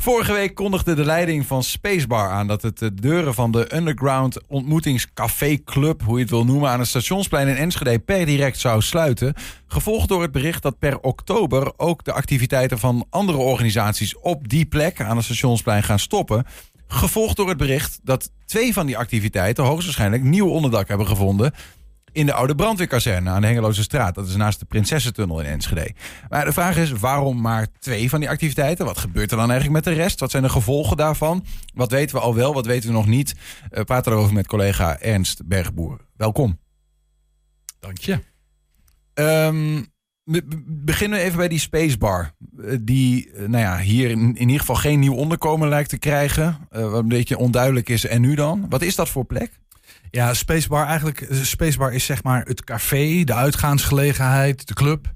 Vorige week kondigde de leiding van Spacebar aan dat het de deuren van de Underground Ontmoetingscafé Club, hoe je het wil noemen, aan het stationsplein in Enschede per direct zou sluiten. Gevolgd door het bericht dat per oktober ook de activiteiten van andere organisaties op die plek aan het stationsplein gaan stoppen. Gevolgd door het bericht dat twee van die activiteiten hoogstwaarschijnlijk nieuw onderdak hebben gevonden in de oude brandweerkazerne aan de Hengeloze straat. Dat is naast de Prinsessentunnel in Enschede. Maar de vraag is, waarom maar twee van die activiteiten? Wat gebeurt er dan eigenlijk met de rest? Wat zijn de gevolgen daarvan? Wat weten we al wel, wat weten we nog niet? We praten erover met collega Ernst Bergboer. Welkom. Dank je. Um, beginnen we even bij die spacebar. Die nou ja, hier in, in ieder geval geen nieuw onderkomen lijkt te krijgen. Uh, wat een beetje onduidelijk is. En nu dan? Wat is dat voor plek? Ja, Spacebar eigenlijk. Spacebar is zeg maar het café, de uitgaansgelegenheid, de club.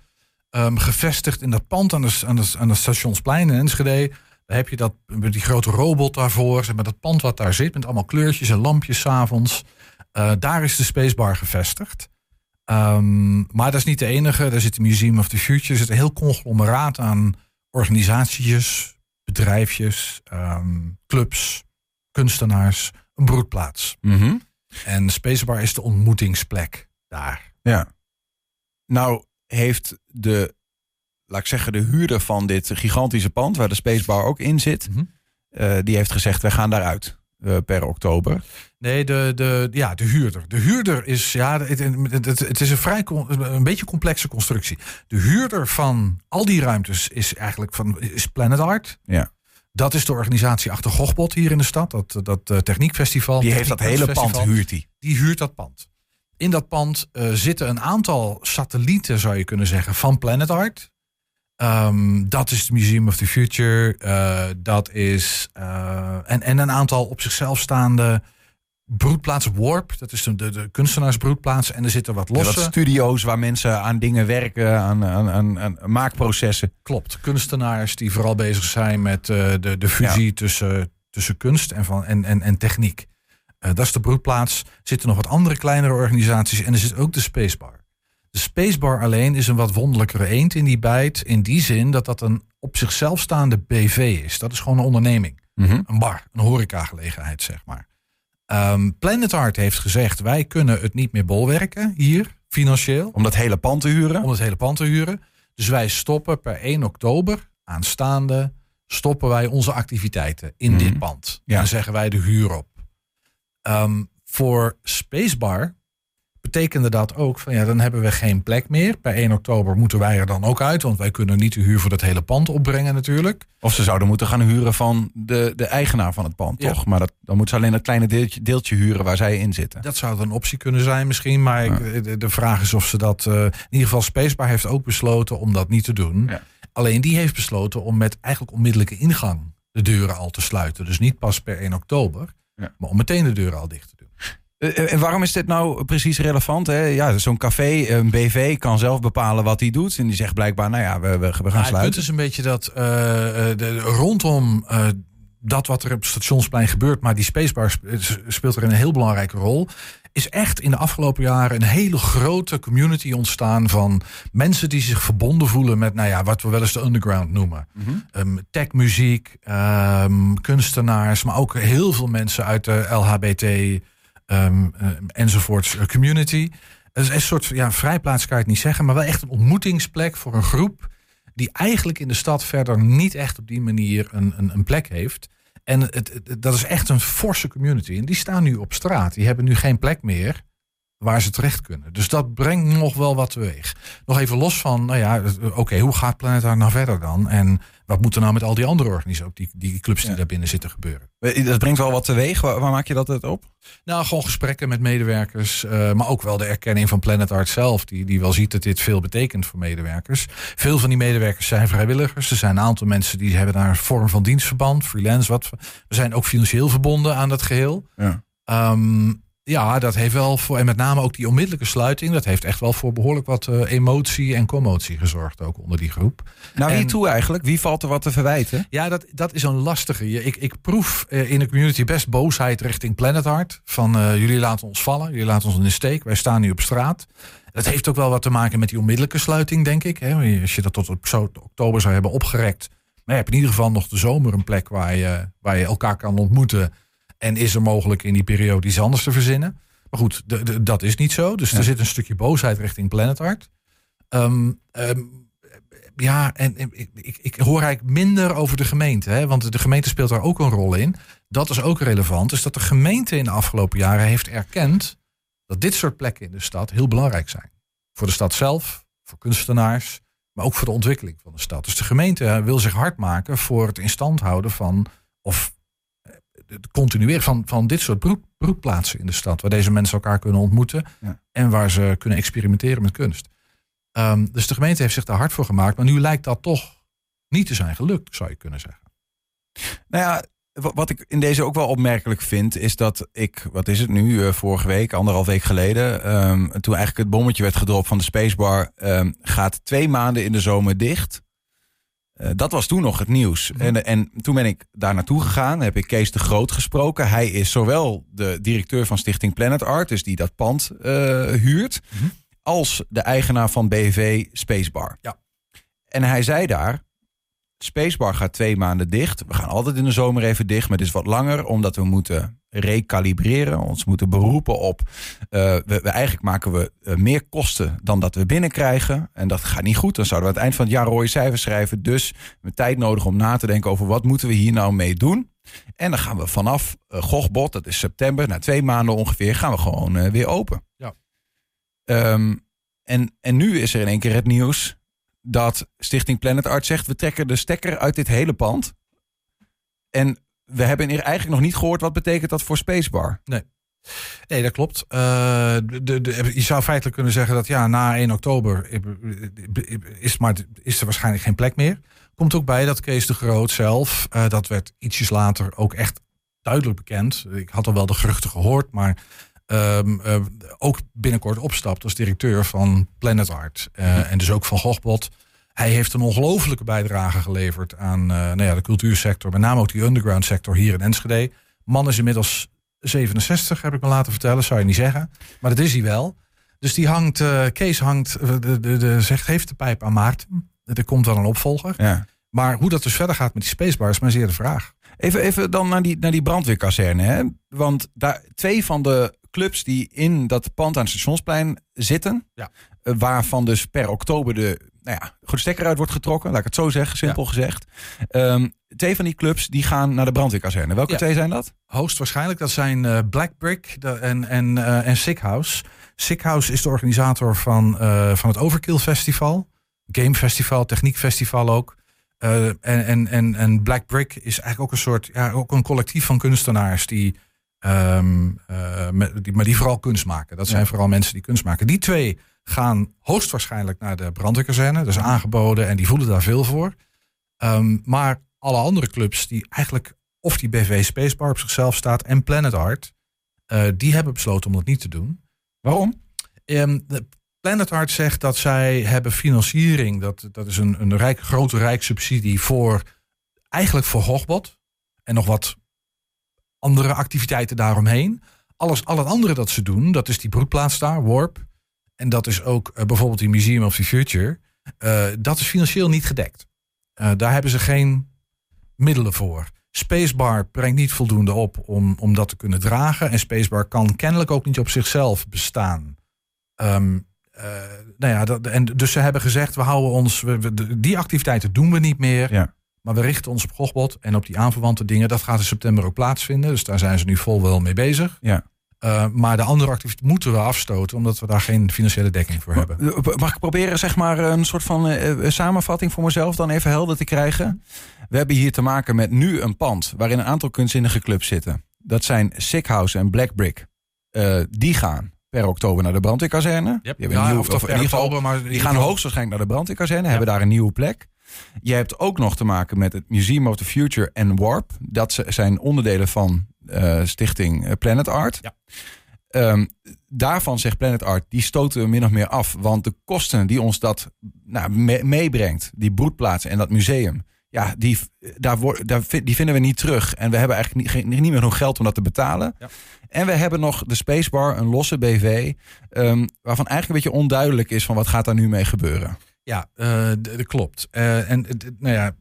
Um, gevestigd in dat pand aan de, aan, de, aan stationsplein in Enschede. Daar heb je dat, die grote robot daarvoor. Zeg maar dat pand wat daar zit met allemaal kleurtjes en lampjes s'avonds. Uh, daar is de Spacebar gevestigd. Um, maar dat is niet de enige. Daar zit het Museum of the Future. Er zit een heel conglomeraat aan organisaties, bedrijfjes, um, clubs, kunstenaars. Een broedplaats. Mm. En Spacebar is de ontmoetingsplek daar. Ja. Nou heeft de, laat ik zeggen, de huurder van dit gigantische pand, waar de Spacebar ook in zit, Mhm. uh, die heeft gezegd: wij gaan daaruit uh, per oktober. Nee, de, de, ja, de huurder. De huurder is, ja, het, het, het, het is een vrij een beetje complexe constructie. De huurder van al die ruimtes is eigenlijk van is Planet Art. Ja. Dat is de organisatie achter Gochbot hier in de stad, dat, dat uh, techniekfestival. Die heeft dat hele pand, huurt die. Die huurt dat pand. In dat pand uh, zitten een aantal satellieten, zou je kunnen zeggen, van Planet Art. Um, dat is het Museum of the Future. Uh, dat is. en, en een aantal op zichzelf staande broedplaats Warp. Dat is de, de, de kunstenaarsbroedplaats. En er zitten wat losse... Ja, wat studio's waar mensen aan dingen werken, aan, aan, aan, aan maakprocessen. Klopt. Kunstenaars die vooral bezig zijn met uh, de, de fusie ja. tussen, tussen kunst en, van, en, en, en techniek. Uh, dat is de broedplaats. Er zitten nog wat andere kleinere organisaties. En er zit ook de Spacebar. De Spacebar alleen is een wat wonderlijkere eend in die bijt. In die zin dat dat een op zichzelf staande BV is. Dat is gewoon een onderneming. Mm -hmm. Een bar, een horecagelegenheid, zeg maar. Um, Planet Art heeft gezegd: wij kunnen het niet meer bolwerken hier, financieel. Om dat hele pand te huren? Om het hele pand te huren. Dus wij stoppen per 1 oktober aanstaande. stoppen wij onze activiteiten in Mhm. mm. dit pand. Ja. Dan zeggen wij de huur op. Um, voor Spacebar betekende dat ook van ja, dan hebben we geen plek meer. Per 1 oktober moeten wij er dan ook uit, want wij kunnen niet de huur voor dat hele pand opbrengen natuurlijk. Of ze zouden moeten gaan huren van de, de eigenaar van het pand, Ja. toch? Maar dat, dan moeten ze alleen dat kleine deeltje, deeltje huren waar zij in zitten. Dat zou een optie kunnen zijn misschien, maar ik, de, de vraag is of ze dat... Uh, in ieder geval Spacebar heeft ook besloten om dat niet te doen. Ja. Alleen die heeft besloten om met eigenlijk onmiddellijke ingang de deuren al te sluiten. Dus niet pas per 1 oktober, maar om meteen de deuren al dicht en waarom is dit nou precies relevant? Hè? Ja, zo'n café, een BV, kan zelf bepalen wat hij doet. En die zegt blijkbaar, nou ja, we, we, we gaan Maar het punt sluiten. is een beetje dat uh, de, rondom uh, dat wat er op het stationsplein gebeurt, maar die spacebar speelt er een heel belangrijke rol. Is echt in de afgelopen jaren een hele grote community ontstaan van mensen die zich verbonden voelen met, nou ja, wat we wel eens de underground noemen. Mm -hmm. um, techmuziek, um, kunstenaars, maar ook heel veel mensen uit de LHBT um, enzovoorts uh, community. Is een soort ja, vrijplaats kan je het niet zeggen, maar wel echt een ontmoetingsplek voor een groep die eigenlijk in de stad verder niet echt op die manier een, een, een plek heeft. En het, dat is echt een forse community. En die staan nu op straat. Die hebben nu geen plek meer waar ze terecht kunnen. Dus dat brengt nog wel wat teweeg. Nog even los van, nou ja, oké, okay, hoe gaat Planet Art nou verder dan? En wat moet er nou met al die andere organisaties, ook die, die clubs die ja. daar binnen zitten gebeuren? Dat brengt wel wat teweeg. Waar, waar maak je dat op? Nou, gewoon gesprekken met medewerkers. Uh, maar ook wel de erkenning van Planet Art zelf. Die, die wel ziet dat dit veel betekent voor medewerkers. Veel van die medewerkers zijn vrijwilligers. Er zijn een aantal mensen die hebben daar een vorm van dienstverband, freelance. Wat. We zijn ook financieel verbonden aan dat geheel. Ja. Um, ja, dat heeft wel voor, en met name ook die onmiddellijke sluiting, dat heeft echt wel voor behoorlijk wat uh, emotie en commotie gezorgd, ook onder die groep. Nou, wie toe eigenlijk? Wie valt er wat te verwijten? Ja, dat, dat is een lastige. Ik, ik proef uh, in de community best boosheid richting Planet Art. Van uh, jullie laten ons vallen, jullie laten ons in de steek, wij staan nu op straat. Dat heeft ook wel wat te maken met die onmiddellijke sluiting, denk ik. Hè? Als je dat tot op oktober zou hebben opgerekt, Maar je hebt in ieder geval nog de zomer een plek waar je, waar je elkaar kan ontmoeten. En is er mogelijk in die periode iets anders te verzinnen. Maar goed, dat is niet zo. Dus Ja. er zit een stukje boosheid richting Planet Art. Ehm, ehm, ja, en, ik, ik, ik hoor eigenlijk minder over de gemeente. Hè, want de gemeente speelt daar ook een rol in. Dat is ook relevant. Is dat de gemeente in de afgelopen jaren heeft erkend... dat dit soort plekken in de stad heel belangrijk zijn. Voor de stad zelf, voor kunstenaars... maar ook voor de ontwikkeling van de stad. Dus de gemeente wil zich hard maken voor het in stand houden van... of het continueren van, van dit soort broekplaatsen in de stad. Waar deze mensen elkaar kunnen ontmoeten. Ja. En waar ze kunnen experimenteren met kunst. Ehm, dus de gemeente heeft zich daar hard voor gemaakt. Maar nu lijkt dat toch niet te zijn gelukt, zou je kunnen zeggen. Nou ja, wa- wat ik in deze ook wel opmerkelijk vind, is dat ik, wat is het nu, eh, vorige week, anderhalf week geleden, ehm, toen eigenlijk het bommetje werd gedropt van de Spacebar, ehm, gaat twee maanden in de zomer dicht. Eh, dat was toen nog het nieuws. En, en toen ben ik daar naartoe gegaan, heb ik Kees de Groot gesproken. Hij is zowel de directeur van Stichting Planet Art, dus die dat pand eh, huurt, Mhm. als de eigenaar van BV Spacebar. Ja. En hij zei daar, Spacebar gaat twee maanden dicht. We gaan altijd in de zomer even dicht, maar het is wat langer omdat we moeten recalibreren, ons moeten beroepen op. eh, we, we eigenlijk maken we eh, meer kosten dan dat we binnenkrijgen. En dat gaat niet goed. Dan zouden we aan het eind van het jaar rode cijfers schrijven. Dus we hebben tijd nodig om na te denken over wat moeten we hier nou mee doen. En dan gaan we vanaf uh, Gochbot, dat is september, na twee maanden ongeveer, gaan we gewoon eh, weer open. Ja. Ehm, en, en nu is er in één keer het nieuws dat Stichting Planet Art zegt... we trekken de stekker uit dit hele pand. En we hebben eigenlijk nog niet gehoord... wat betekent dat voor Spacebar? Nee, dat klopt. Uh, de, de, je zou feitelijk kunnen zeggen dat ja, na 1 oktober is, maar, is er waarschijnlijk geen plek meer. Komt ook bij dat Kees de Groot zelf, uh, dat werd ietsjes later ook echt duidelijk bekend. Ik had al wel de geruchten gehoord, maar um, uh, ook binnenkort opstapt als directeur van Planet Art. Uh, en dus ook van Gochbot. Hij heeft een ongelofelijke bijdrage geleverd aan uh, nou ja, de cultuursector, met name ook die underground sector hier in Enschede. Man is inmiddels 67, heb ik me laten vertellen, zou je niet zeggen. Maar dat is hij wel. Dus die hangt, uh, Kees hangt, uh, de, de, de, zegt, heeft de pijp aan Maarten. Er komt wel een opvolger. Ja. Maar hoe dat dus verder gaat met die spacebar is maar zeer de vraag. Even, even dan naar die, naar die brandweerkazerne. Hè? Want daar, twee van de clubs die in dat pand aan het stationsplein zitten... Ja. Waarvan dus per oktober de, nou ja, de stekker uit wordt getrokken... laat ik het zo zeggen, simpel ja. gezegd. Um, twee van die clubs die gaan naar de brandweerkazerne. Welke ja. twee zijn dat? Hoogstwaarschijnlijk, dat zijn uh, Black Brick de, en, en, uh, en Sick House. Sick House is de organisator van, uh, van het Overkill Festival. Game Festival, Techniek Festival ook. En, en, en, en Black Brick is eigenlijk ook een soort, ja, ook een collectief van kunstenaars die, um, met, die maar die vooral kunst maken. Dat zijn ja. vooral mensen die kunst maken. Die twee gaan hoogstwaarschijnlijk naar de brandweerkazerne. Is aangeboden en die voelen daar veel voor. Um, maar alle andere clubs die eigenlijk, of die BV Spacebar op zichzelf staat en Planet Art, uh, die hebben besloten om dat niet te doen. Waarom? Um, Planet Art zegt dat zij hebben financiering. Dat, dat is een, een rijk, grote rijkssubsidie voor eigenlijk voor Hogbot. En nog wat andere activiteiten daaromheen. Alles, al het andere dat ze doen, dat is die broedplaats daar, Warp. En dat is ook uh, bijvoorbeeld die Museum of the Future. Uh, dat is financieel niet gedekt. Uh, daar hebben ze geen middelen voor. Spacebar brengt niet voldoende op om, om dat te kunnen dragen. En Spacebar kan kennelijk ook niet op zichzelf bestaan. Um, nou ja, dat, en dus ze hebben gezegd, we houden ons, we, we, die activiteiten doen we niet meer. Ja. Maar we richten ons op Gochbot en op die aanverwante dingen. Dat gaat in september ook plaatsvinden. Dus daar zijn ze nu vol wel mee bezig. Ja. Uh, maar de andere activiteiten moeten we afstoten, omdat we daar geen financiële dekking voor hebben. Mag ik proberen, zeg maar, een soort van uh, samenvatting voor mezelf dan even helder te krijgen? We hebben hier te maken met nu een pand waarin een aantal kunstzinnige clubs zitten. Dat zijn Sick House en Black Brick. Uh, die gaan per oktober naar de brandweerkazerne. Yep. Die, ja, nieuw, of, of in ieder geval, oktober, maar die gaan hoogstwaarschijnlijk naar de brandweerkazerne, ja. hebben daar een nieuwe plek. Je hebt ook nog te maken met het Museum of the Future en Warp. Dat zijn onderdelen van stichting Planet Art. Ja. Um, daarvan zegt Planet Art, die stoten we min of meer af. Want de kosten die ons dat nou, me meebrengt, die broedplaats en dat museum... ja, die, daar daar, die vinden we niet terug. En we hebben eigenlijk niet, niet meer genoeg geld om dat te betalen. Ja. En we hebben nog de Spacebar, een losse BV... Um, waarvan eigenlijk een beetje onduidelijk is van wat gaat daar nu mee gebeuren. Ja, uh, dat klopt. Uh, en nou ja,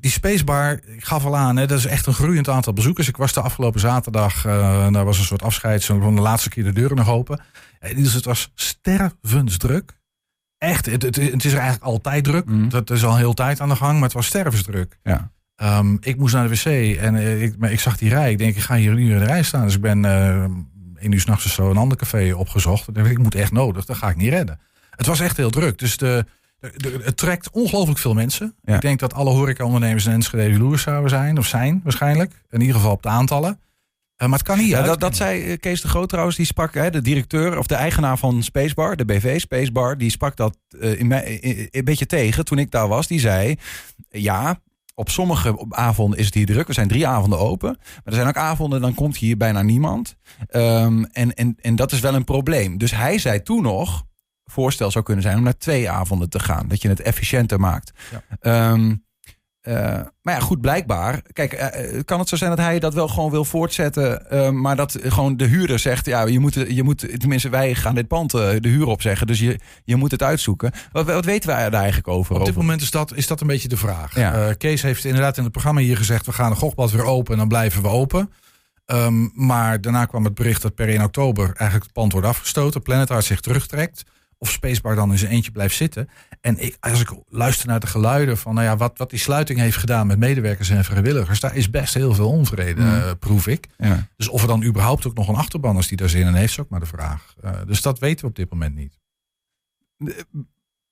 die Spacebar, ik gaf al aan, hè, dat is echt een groeiend aantal bezoekers. Ik was de afgelopen zaterdag, uh, daar was een soort afscheid, van de laatste keer de deuren nog open. Dus het was stervensdruk. Echt, het, het, het, is er eigenlijk altijd druk. Mm. Dat is al heel tijd aan de gang, maar het was stervensdruk. Ja. Um, ik moest naar de wc en uh, ik, ik, zag die rij. Ik denk, ik ga hier nu in de rij staan. Dus ik ben uh, in uur s'nachts zo een ander café opgezocht. Ik, ik moet echt nodig, dat ga ik niet redden. Het was echt heel druk. Dus de, het trekt ongelooflijk veel mensen. Ik denk dat alle horecaondernemers in Enschede jaloers zouden zijn. Of zijn waarschijnlijk. In ieder geval op de aantallen. Uh, maar het kan niet. Ja, dat, dat zei eh, Kees de Groot trouwens. Die sprak, hè, de directeur of de eigenaar van Spacebar, de BV Spacebar. Die sprak dat uh, in, een beetje tegen toen ik daar was. Die zei, ja, op sommige avonden is het hier druk. We zijn drie avonden open. Maar er zijn ook avonden, dan komt hier bijna niemand. Um, en, en, en dat is wel een probleem. Dus hij zei toen nog voorstel zou kunnen zijn om naar twee avonden te gaan. Dat je het efficiënter maakt. Ja. Um, uh, maar ja, goed, blijkbaar. Kijk, uh, kan het zo zijn dat hij dat wel gewoon wil voortzetten, uh, maar dat gewoon de huurder zegt: ja, je moet, je moet tenminste, wij gaan dit pand de huur opzeggen, dus je, je moet het uitzoeken. Wat, wat weten wij daar eigenlijk over? Op dit moment is dat, is dat een beetje de vraag. Ja. Kees heeft inderdaad in het programma hier gezegd: we gaan de gochbad weer open en dan blijven we open. Um, maar daarna kwam het bericht dat per 1 oktober eigenlijk het pand wordt afgestoten, Planet Art zich terugtrekt of Spacebar dan in zijn eentje blijft zitten. En ik, als ik luister naar de geluiden van nou ja, wat, wat die sluiting heeft gedaan met medewerkers en vrijwilligers, daar is best heel veel onvrede, mm. uh, proef ik. Ja. Dus of er dan überhaupt ook nog een achterban is die daar zin in heeft, is ook maar de vraag. Uh, dus dat weten we op dit moment niet.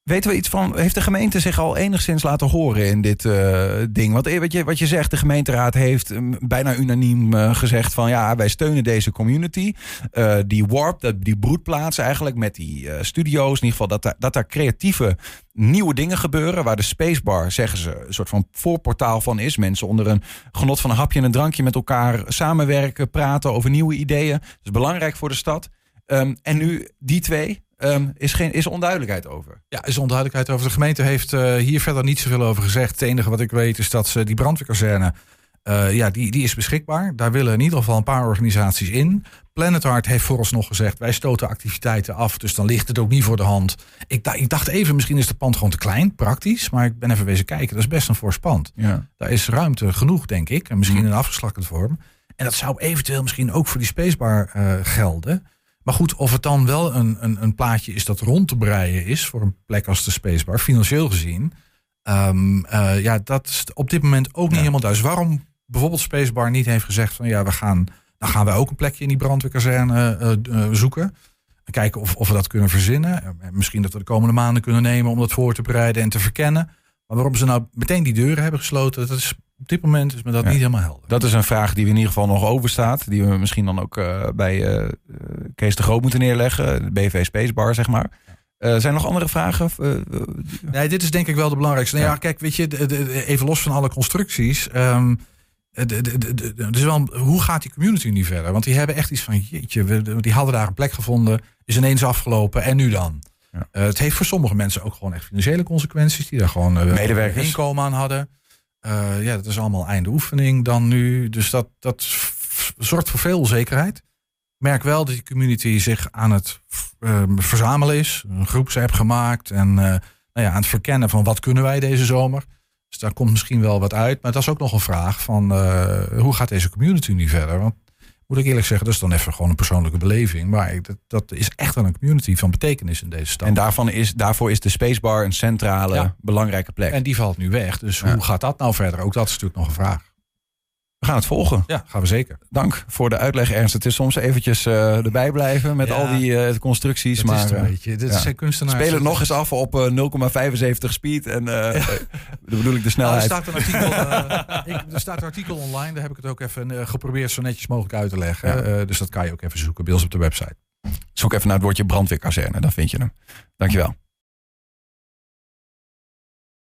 Weten we iets van, heeft de gemeente zich al enigszins laten horen in dit uh, ding? Want wat je, wat je zegt, de gemeenteraad heeft um, bijna unaniem uh, gezegd van ja, wij steunen deze community. Die warp, die broedplaats eigenlijk met die studio's, in ieder geval dat, daar, dat daar creatieve nieuwe dingen gebeuren. Waar de Spacebar, zeggen ze, een soort van voorportaal van is. Mensen onder een genot van een hapje en een drankje met elkaar samenwerken, praten over nieuwe ideeën. Dat is belangrijk voor de stad. Um, en nu die twee, Um, is, geen, is onduidelijkheid over. Ja, is onduidelijkheid over. De gemeente heeft uh, hier verder niet zoveel over gezegd. Het enige wat ik weet is dat ze die brandweerkazerne, uh, ja, die, die is beschikbaar. Daar willen in ieder geval een paar organisaties in. Planet Art heeft vooralsnog gezegd, wij stoten activiteiten af, dus dan ligt het ook niet voor de hand. Ik, ik dacht even, misschien is de pand gewoon te klein, praktisch, maar ik ben even wezen kijken. Dat is best een fors pand. Ja. Daar is ruimte genoeg, denk ik, en misschien mm. in afgeslakkende vorm. En dat zou eventueel misschien ook voor die spacebar uh, gelden. Maar goed, of het dan wel een, een, een plaatje is dat rond te breien is voor een plek als de Spacebar, financieel gezien. Um, uh, ja, dat is op dit moment ook niet helemaal duidelijk. Dus waarom bijvoorbeeld Spacebar niet heeft gezegd van ja, we gaan, dan gaan we ook een plekje in die brandweerkazerne uh, uh, zoeken. En kijken of, of we dat kunnen verzinnen. Misschien dat we de komende maanden kunnen nemen om dat voor te bereiden en te verkennen. Maar waarom ze nou meteen die deuren hebben gesloten, dat is op dit moment is me dat niet helemaal helder. Dat is een vraag die we in ieder geval nog overstaat. Die we misschien dan ook uh, bij uh, Kees de Groot moeten neerleggen. De BV Spacebar, zeg maar. Uh, zijn er nog andere vragen? nee, dit is denk ik wel de belangrijkste. Nou ja, kijk, weet je, de, de, even los van alle constructies. Um, dus wel, hoe gaat die community nu verder? Want die hebben echt iets van, jeetje, we, die hadden daar een plek gevonden, is ineens afgelopen en nu dan? Ja. het heeft voor sommige mensen ook gewoon echt financiële consequenties, die daar gewoon medewerkers inkomen aan hadden. Uh, ja, dat is allemaal einde oefening dan nu. Dus dat, dat zorgt voor veel onzekerheid. Ik merk wel dat die community zich aan het uh, verzamelen is. Een groepsapp gemaakt. En uh, nou ja, aan het verkennen van wat kunnen wij deze zomer. Dus daar komt misschien wel wat uit. Maar dat is ook nog een vraag van hoe gaat deze community nu verder? Want moet ik eerlijk zeggen, dat is dan even gewoon een persoonlijke beleving. Maar dat, dat is echt wel een community van betekenis in deze stad. En daarvan is, daarvoor is de Spacebar een centrale, belangrijke plek. En die valt nu weg. Dus hoe gaat dat nou verder? Ook dat is natuurlijk nog een vraag. We gaan het volgen. Ja, gaan we zeker. Dank voor de uitleg, Ernst. Het is soms eventjes uh, erbij blijven met al die uh, constructies. Het maar, is een beetje. Dit ja. kunstenaars. Speel het nog eens af op uh, 0,75 speed. En ja. dan bedoel ik de snelheid. Nou, er, staat een artikel, ik, er staat een artikel online. Daar heb ik het ook even geprobeerd zo netjes mogelijk uit te leggen. dus dat kan je ook even zoeken bij ons op de website. Zoek even naar het woordje brandweerkazerne. Dan vind je hem. Dankjewel.